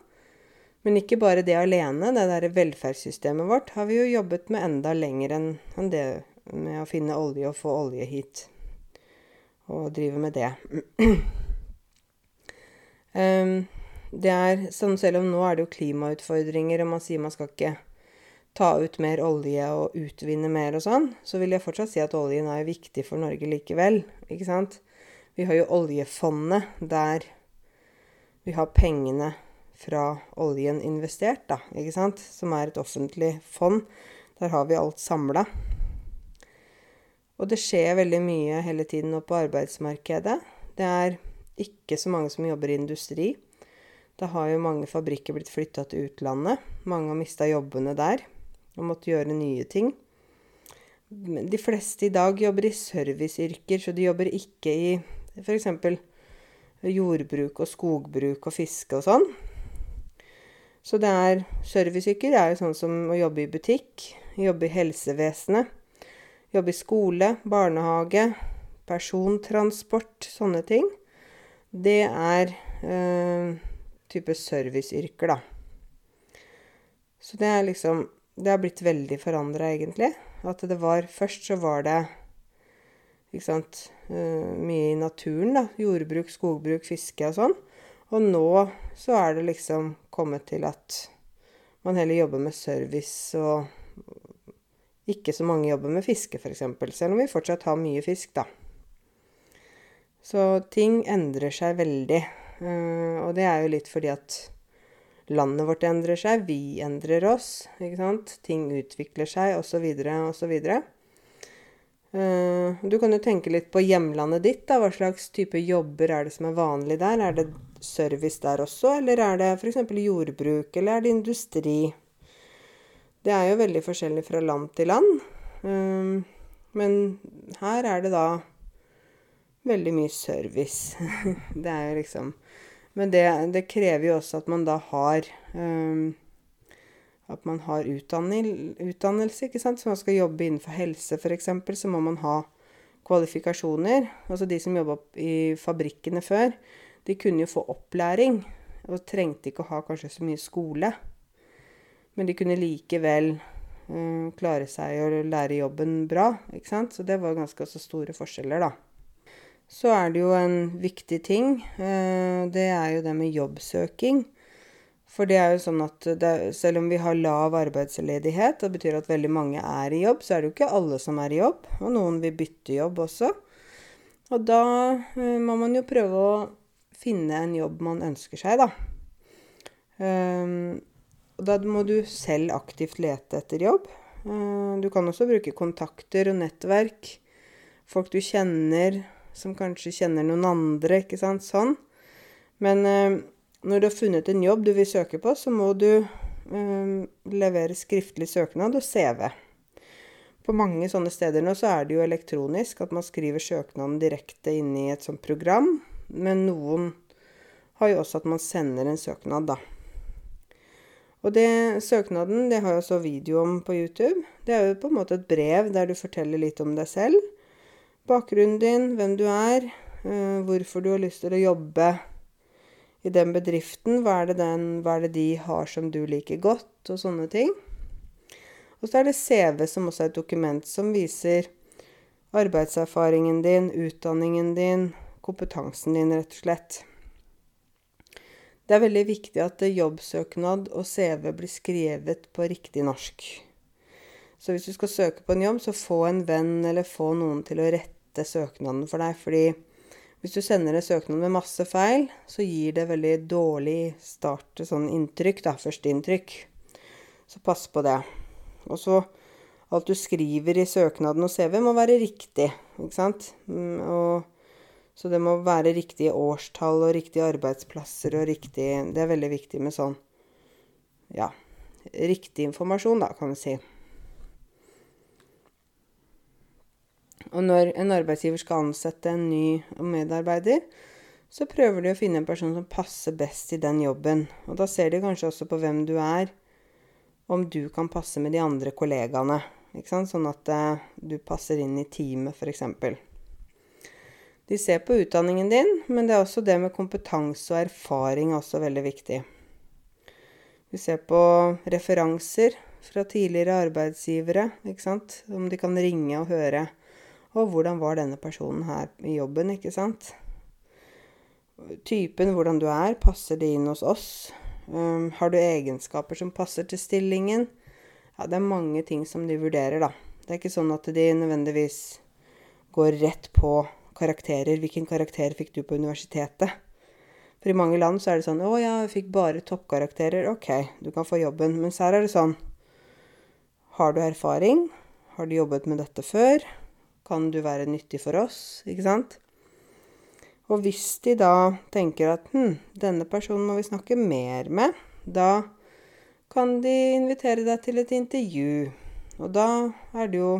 Men ikke bare det alene. Det der velferdssystemet vårt har vi jo jobbet med enda lenger enn det med å finne olje og få olje hit. Og drive med det. um, det er sånn selv om nå er det jo klimautfordringer, og man sier man skal ikke ta ut mer olje og utvinne mer og sånn, så vil jeg fortsatt si at oljen er viktig for Norge likevel. Ikke sant? Vi har jo oljefondet der vi har pengene fra oljen investert, da, ikke sant? som er et offentlig fond. Der har vi alt samla. Og det skjer veldig mye hele tiden nå på arbeidsmarkedet. Det er ikke så mange som jobber i industri. Da har jo mange fabrikker blitt flytta til utlandet. Mange har mista jobbene der og måtte gjøre nye ting. De fleste i dag jobber i serviceyrker, så de jobber ikke i f.eks. jordbruk og skogbruk og fiske og sånn. Så det er serviceyrker er jo sånn som å jobbe i butikk, jobbe i helsevesenet, jobbe i skole, barnehage, persontransport, sånne ting. Det er øh, type serviceyrker, da. Så det er liksom det har blitt veldig forandra, egentlig. At det var Først så var det ikke sant, uh, mye i naturen, da. Jordbruk, skogbruk, fiske og sånn. Og nå så er det liksom kommet til at man heller jobber med service og ikke så mange jobber med fiske, f.eks. Selv om vi fortsatt har mye fisk, da. Så ting endrer seg veldig. Uh, og det er jo litt fordi at landet vårt endrer seg, vi endrer oss, ikke sant. Ting utvikler seg, osv., osv. Uh, du kan jo tenke litt på hjemlandet ditt. da, Hva slags type jobber er det som er vanlig der? Er det service der også, eller er det f.eks. jordbruk, eller er det industri? Det er jo veldig forskjellig fra land til land. Uh, men her er det da veldig mye service. det er jo liksom men det, det, krever jo også at man da har um, At man har utdannelse, ikke sant. Så man skal jobbe innenfor helse, f.eks., så må man ha kvalifikasjoner. Altså de som jobba i fabrikkene før, de kunne jo få opplæring. Og trengte ikke å ha kanskje så mye skole. Men de kunne likevel uh, klare seg og lære jobben bra, ikke sant. Så det var ganske også store forskjeller, da så er det jo en viktig ting. Eh, det er jo det med jobbsøking. For det er jo sånn at det, selv om vi har lav arbeidsledighet, det betyr at veldig mange er i jobb, så er det jo ikke alle som er i jobb. Og noen vil bytte jobb også. Og da eh, må man jo prøve å finne en jobb man ønsker seg, da. Um, og da må du selv aktivt lete etter jobb. Du kan også bruke kontakter og nettverk. Folk du kjenner, som kanskje kjenner noen andre, ikke sant. Sånn. Men eh, når du har funnet en jobb du vil søke på, så må du eh, levere skriftlig søknad og CV. På mange sånne steder nå så er det jo elektronisk, at man skriver søknaden direkte inn i et sånt program. Men noen har jo også at man sender en søknad, da. Og det, søknaden det har jeg også video om på YouTube. Det er jo på en måte et brev der du forteller litt om deg selv bakgrunnen din, hvem du er, uh, hvorfor du har lyst til å jobbe i den bedriften, hva er, den, hva er, det de har som du liker godt, og sånne ting. Og så er det CV, som også er et dokument som viser arbeidserfaringen din, utdanningen din, kompetansen din, rett og slett. Det er veldig viktig at jobbsøknad og CV blir skrevet på riktig norsk. Så hvis du skal søke på en jobb, så få en venn eller få noen til å rette rette søknaden for deg. Fordi hvis du sender en søknad med masse feil, så gir det veldig dårlig start, sånn inntrykk, da, førsteinntrykk. Så pass på det. Og så alt du skriver i søknaden og CV, må være riktig, ikke sant? Mm, og, så det må være riktige årstall og riktige arbeidsplasser og riktig Det er veldig viktig med sånn ja, riktig informasjon, da, kan vi si. Og når en arbeidsgiver skal ansette en ny medarbeider, så prøver de å finne en person som passer best i den jobben. Og da ser de kanskje også på hvem du er, om du kan passe med de andre kollegaene. Sånn at eh, du passer inn i teamet, f.eks. De ser på utdanningen din, men det er også det med kompetanse og erfaring også veldig viktig. Vi ser på referanser fra tidligere arbeidsgivere, om de kan ringe og høre og hvordan var denne personen her i jobben, ikke sant? Typen, hvordan du er, passer det inn hos oss? Um, har du egenskaper som passer til stillingen? Ja, det er mange ting som de vurderer, da. Det er ikke sånn at de nødvendigvis går rett på karakterer. Hvilken karakter fikk du på universitetet? For i mange land så er det sånn 'Å ja, jeg fikk bare toppkarakterer.' OK, du kan få jobben. Mens her er det sånn Har du erfaring? Har du jobbet med dette før? Kan du være nyttig for oss? Ikke sant? Og hvis de da tenker at hm, denne personen må vi snakke mer med, da kan de invitere deg til et intervju. Og da er det jo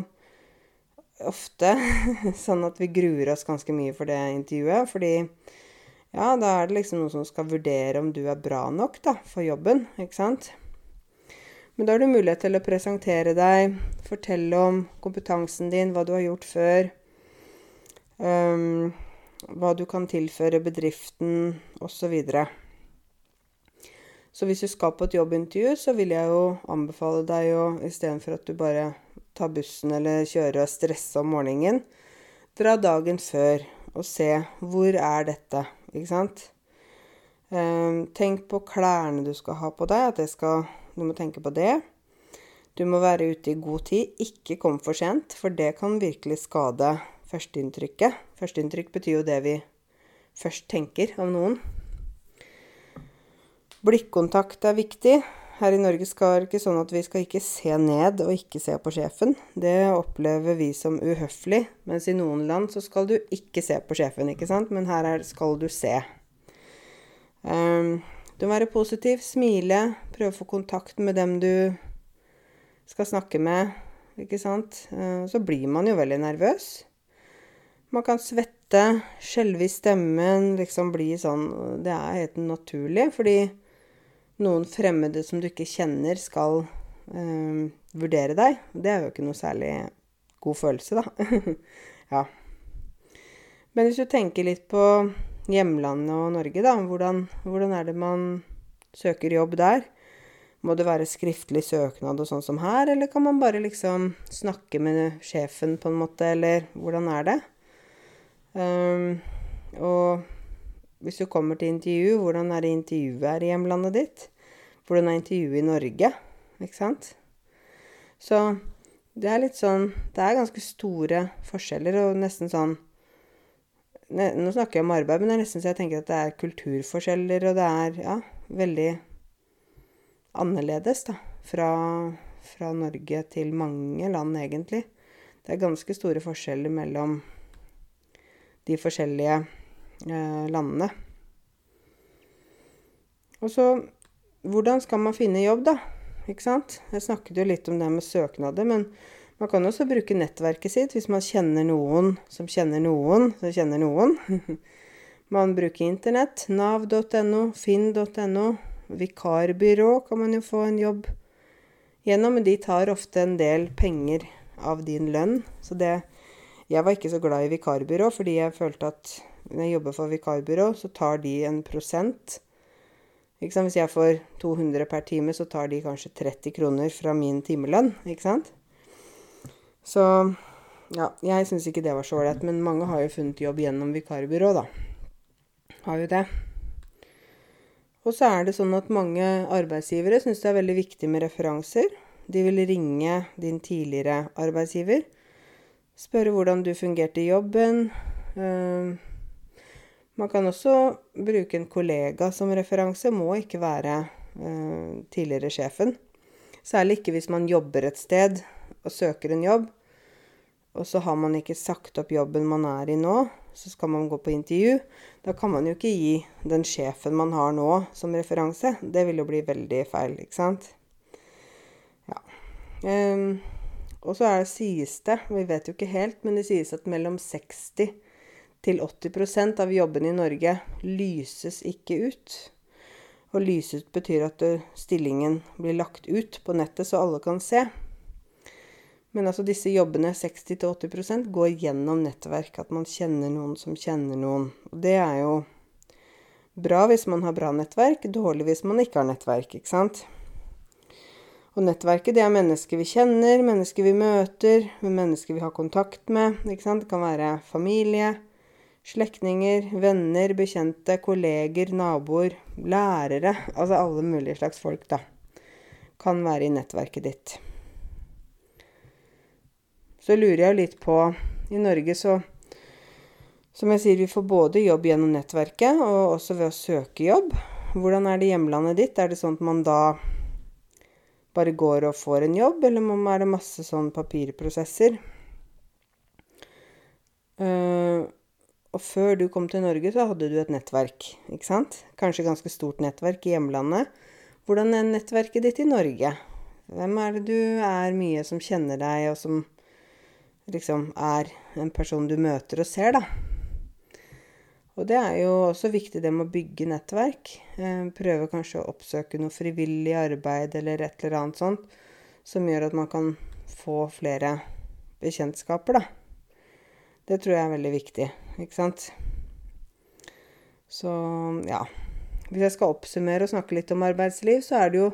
ofte sånn at vi gruer oss ganske mye for det intervjuet. Fordi ja, da er det liksom noen som skal vurdere om du er bra nok da, for jobben. Ikke sant? Men da har du mulighet til å presentere deg, fortelle om kompetansen din, hva du har gjort før, um, hva du kan tilføre bedriften, osv. Så. Så hvis du skal på et jobbintervju, så vil jeg jo anbefale deg å istedenfor at du bare tar bussen eller kjører og stresser om morgenen, dra dagen før og se hvor er dette, ikke sant? Um, tenk på klærne du skal ha på deg, at det skal Du må tenke på det. Du må være ute i god tid. Ikke kom for sent, for det kan virkelig skade førsteinntrykket. Førsteinntrykk betyr jo det vi først tenker om noen. Blikkontakt er viktig. Her i Norge skal det ikke sånn at vi skal ikke se ned og ikke se på sjefen. Det opplever vi som uhøflig, mens i noen land så skal du ikke se på sjefen, ikke sant? Men her er, skal du se. Um, du må være positiv, smile, prøve å få kontakt med dem du skal snakke med, ikke sant. Uh, så blir man jo veldig nervøs. Man kan svette, skjelve i stemmen, liksom bli sånn Det er helt naturlig, fordi noen fremmede som du ikke kjenner, skal øh, vurdere deg. Det er jo ikke noe særlig god følelse, da. ja. Men hvis du tenker litt på hjemlandet og Norge, da, hvordan, hvordan er det man søker jobb der? Må det være skriftlig søknad og sånn som her, eller kan man bare liksom snakke med sjefen på en måte, eller hvordan er det? Um, og hvis du kommer til intervju, hvordan er det intervjuet her i hjemlandet ditt? Hvordan er intervjuet i Norge? Ikke sant? Så det er litt sånn Det er ganske store forskjeller, og nesten sånn Nå snakker jeg om arbeid, men det er nesten så jeg tenker at det er kulturforskjeller, og det er ja, veldig annerledes, da. Fra, fra Norge til mange land, egentlig. Det er ganske store forskjeller mellom de forskjellige eh, landene. Og så Hvordan skal man finne jobb, da? Ikke sant? Jeg snakket jo litt om det med søknader, men man kan også bruke nettverket sitt hvis man kjenner noen som kjenner noen som kjenner noen. man bruker Internett. Nav.no, finn.no. Vikarbyrå kan man jo få en jobb gjennom, men de tar ofte en del penger av din lønn. Så det jeg var ikke så glad i vikarbyrå, fordi jeg følte at når jeg jobber for vikarbyrå, så tar de en prosent. Hvis jeg får 200 per time, så tar de kanskje 30 kroner fra min timelønn. Ikke sant? Så ja, jeg syns ikke det var så ålreit. Men mange har jo funnet jobb gjennom vikarbyrå, da. Har jo det. Og så er det sånn at mange arbeidsgivere syns det er veldig viktig med referanser. De vil ringe din tidligere arbeidsgiver Spørre hvordan du fungerte i jobben. Uh, man kan også bruke en kollega som referanse. Må ikke være uh, tidligere sjefen. Særlig ikke hvis man jobber et sted og søker en jobb, og så har man ikke sagt opp jobben man er i nå, så skal man gå på intervju. Da kan man jo ikke gi den sjefen man har nå, som referanse. Det vil jo bli veldig feil, ikke sant? Ja. Um, og så er det, sies det, vi vet jo ikke helt, men det sies at mellom 60 til 80% av jobbene i Norge lyses ikke ut. Og lyse ut betyr at stillingen blir lagt ut på nettet så alle kan se. Men altså disse jobbene, 60-80% går gjennom nettverk. At man kjenner noen som kjenner noen. Og det er jo bra hvis man har bra nettverk, dårlig hvis man ikke har nettverk, ikke sant. Og nettverket, det er mennesker vi kjenner, mennesker vi møter, mennesker vi har kontakt med. ikke sant? Det kan være familie, slektninger, venner, bekjente, kolleger, naboer, lærere. Altså alle mulige slags folk, da. Kan være i nettverket ditt. Så lurer jeg litt på I Norge så Som jeg sier, vi får både jobb gjennom nettverket og også ved å søke jobb. Hvordan er det i hjemlandet ditt? Er det sånn at man da bare går og får en jobb, eller er det masse sånn papirprosesser? Uh, og før du kom til Norge, så hadde du et nettverk, ikke sant? Kanskje ganske stort nettverk i hjemlandet. Hvordan er nettverket ditt i Norge? Hvem er det du er mye som kjenner deg, og som liksom er en person du møter og ser, da? Og det er jo også viktig det med å bygge nettverk. Eh, prøve kanskje å oppsøke noe frivillig arbeid eller et eller annet sånt som gjør at man kan få flere bekjentskaper, da. Det tror jeg er veldig viktig, ikke sant. Så ja. hvis jeg skal oppsummere og snakke litt om arbeidsliv, så er det jo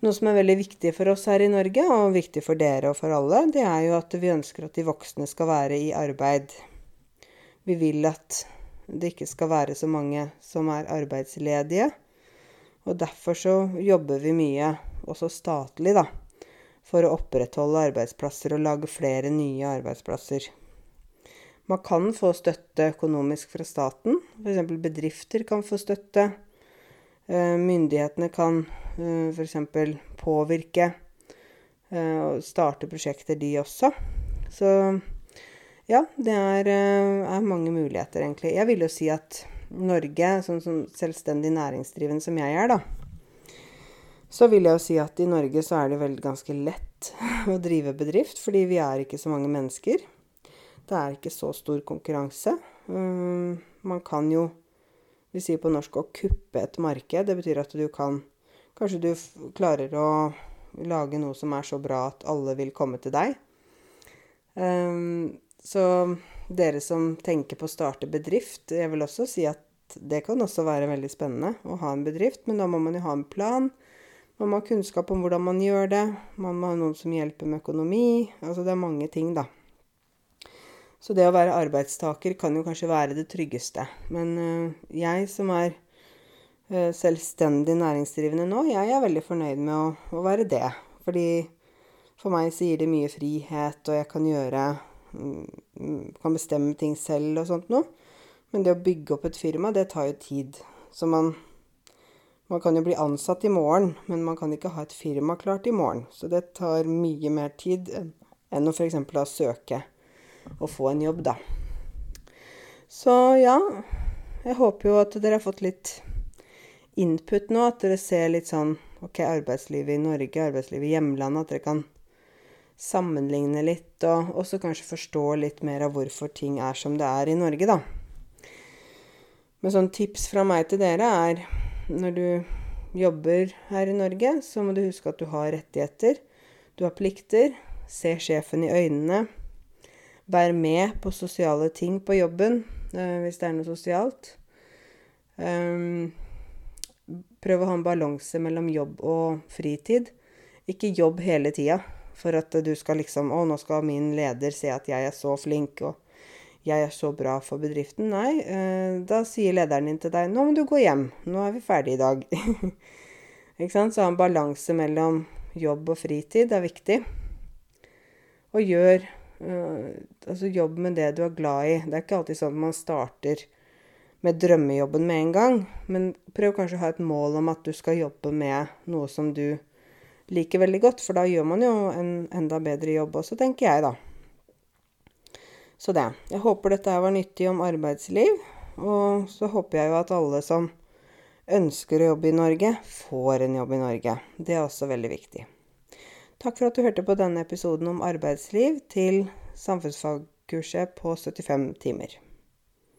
noe som er veldig viktig for oss her i Norge, og viktig for dere og for alle. Det er jo at vi ønsker at de voksne skal være i arbeid. Vi vil at det ikke skal være så mange som er arbeidsledige. Og derfor så jobber vi mye, også statlig, da, for å opprettholde arbeidsplasser og lage flere nye arbeidsplasser. Man kan få støtte økonomisk fra staten. F.eks. bedrifter kan få støtte. Eh, myndighetene kan eh, f.eks. påvirke eh, og starte prosjekter, de også. Så ja, det er, er mange muligheter, egentlig. Jeg vil jo si at Norge, sånn som selvstendig næringsdrivende som jeg er, da, så vil jeg jo si at i Norge så er det veldig ganske lett å drive bedrift, fordi vi er ikke så mange mennesker. Det er ikke så stor konkurranse. Man kan jo, vi sier på norsk, å kuppe et marked. Det betyr at du kan Kanskje du klarer å lage noe som er så bra at alle vil komme til deg. Um, så dere som tenker på å starte bedrift, jeg vil også si at det kan også være veldig spennende å ha en bedrift, men da må man jo ha en plan. Man må ha kunnskap om hvordan man gjør det. Man må ha noen som hjelper med økonomi. Altså det er mange ting, da. Så det å være arbeidstaker kan jo kanskje være det tryggeste. Men uh, jeg som er uh, selvstendig næringsdrivende nå, jeg er veldig fornøyd med å, å, være det. Fordi for meg så gir det mye frihet, og jeg kan gjøre um, Kan bestemme ting selv og sånt noe. Men det å bygge opp et firma, det tar jo tid. Så man man kan jo bli ansatt i morgen, men man kan ikke ha et firma klart i morgen. Så det tar mye mer tid enn å f.eks. da søke å få en jobb, da. Så ja, jeg håper jo at dere har fått litt input nå. At dere ser litt sånn OK, arbeidslivet i Norge, arbeidslivet i hjemlandet. At dere kan sammenligne litt, og også kanskje forstå litt mer av hvorfor ting er som det er i Norge, da. Men sånn tips fra meg til dere er når du jobber her i Norge, så må du huske at du har rettigheter. Du har plikter. Se sjefen i øynene. Vær med på sosiale ting på jobben, eh, hvis det er noe sosialt. Um, prøv å ha en balanse mellom jobb og fritid. Ikke jobb hele tida for at du skal liksom Å, nå skal min leder se at jeg er så flink, og jeg er så bra for bedriften. Nei, eh, da sier lederen din til deg 'Nå må du gå hjem. Nå er vi ferdige i dag'. ikke sant? Så en balanse mellom jobb og fritid er viktig. Og gjør altså jobb med det du er glad i. Det er ikke alltid sånn at man starter med drømmejobben med en gang. Men prøv kanskje å ha et mål om at du skal jobbe med noe som du liker veldig godt. For da gjør man jo en enda bedre jobb også, tenker jeg, da. Så det. Jeg håper dette var nyttig om arbeidsliv. Og så håper jeg jo at alle som ønsker å jobbe i Norge, får en jobb i Norge. Det er også veldig viktig. Takk for at du hørte på denne episoden om arbeidsliv til samfunnsfagkurset på 75 timer.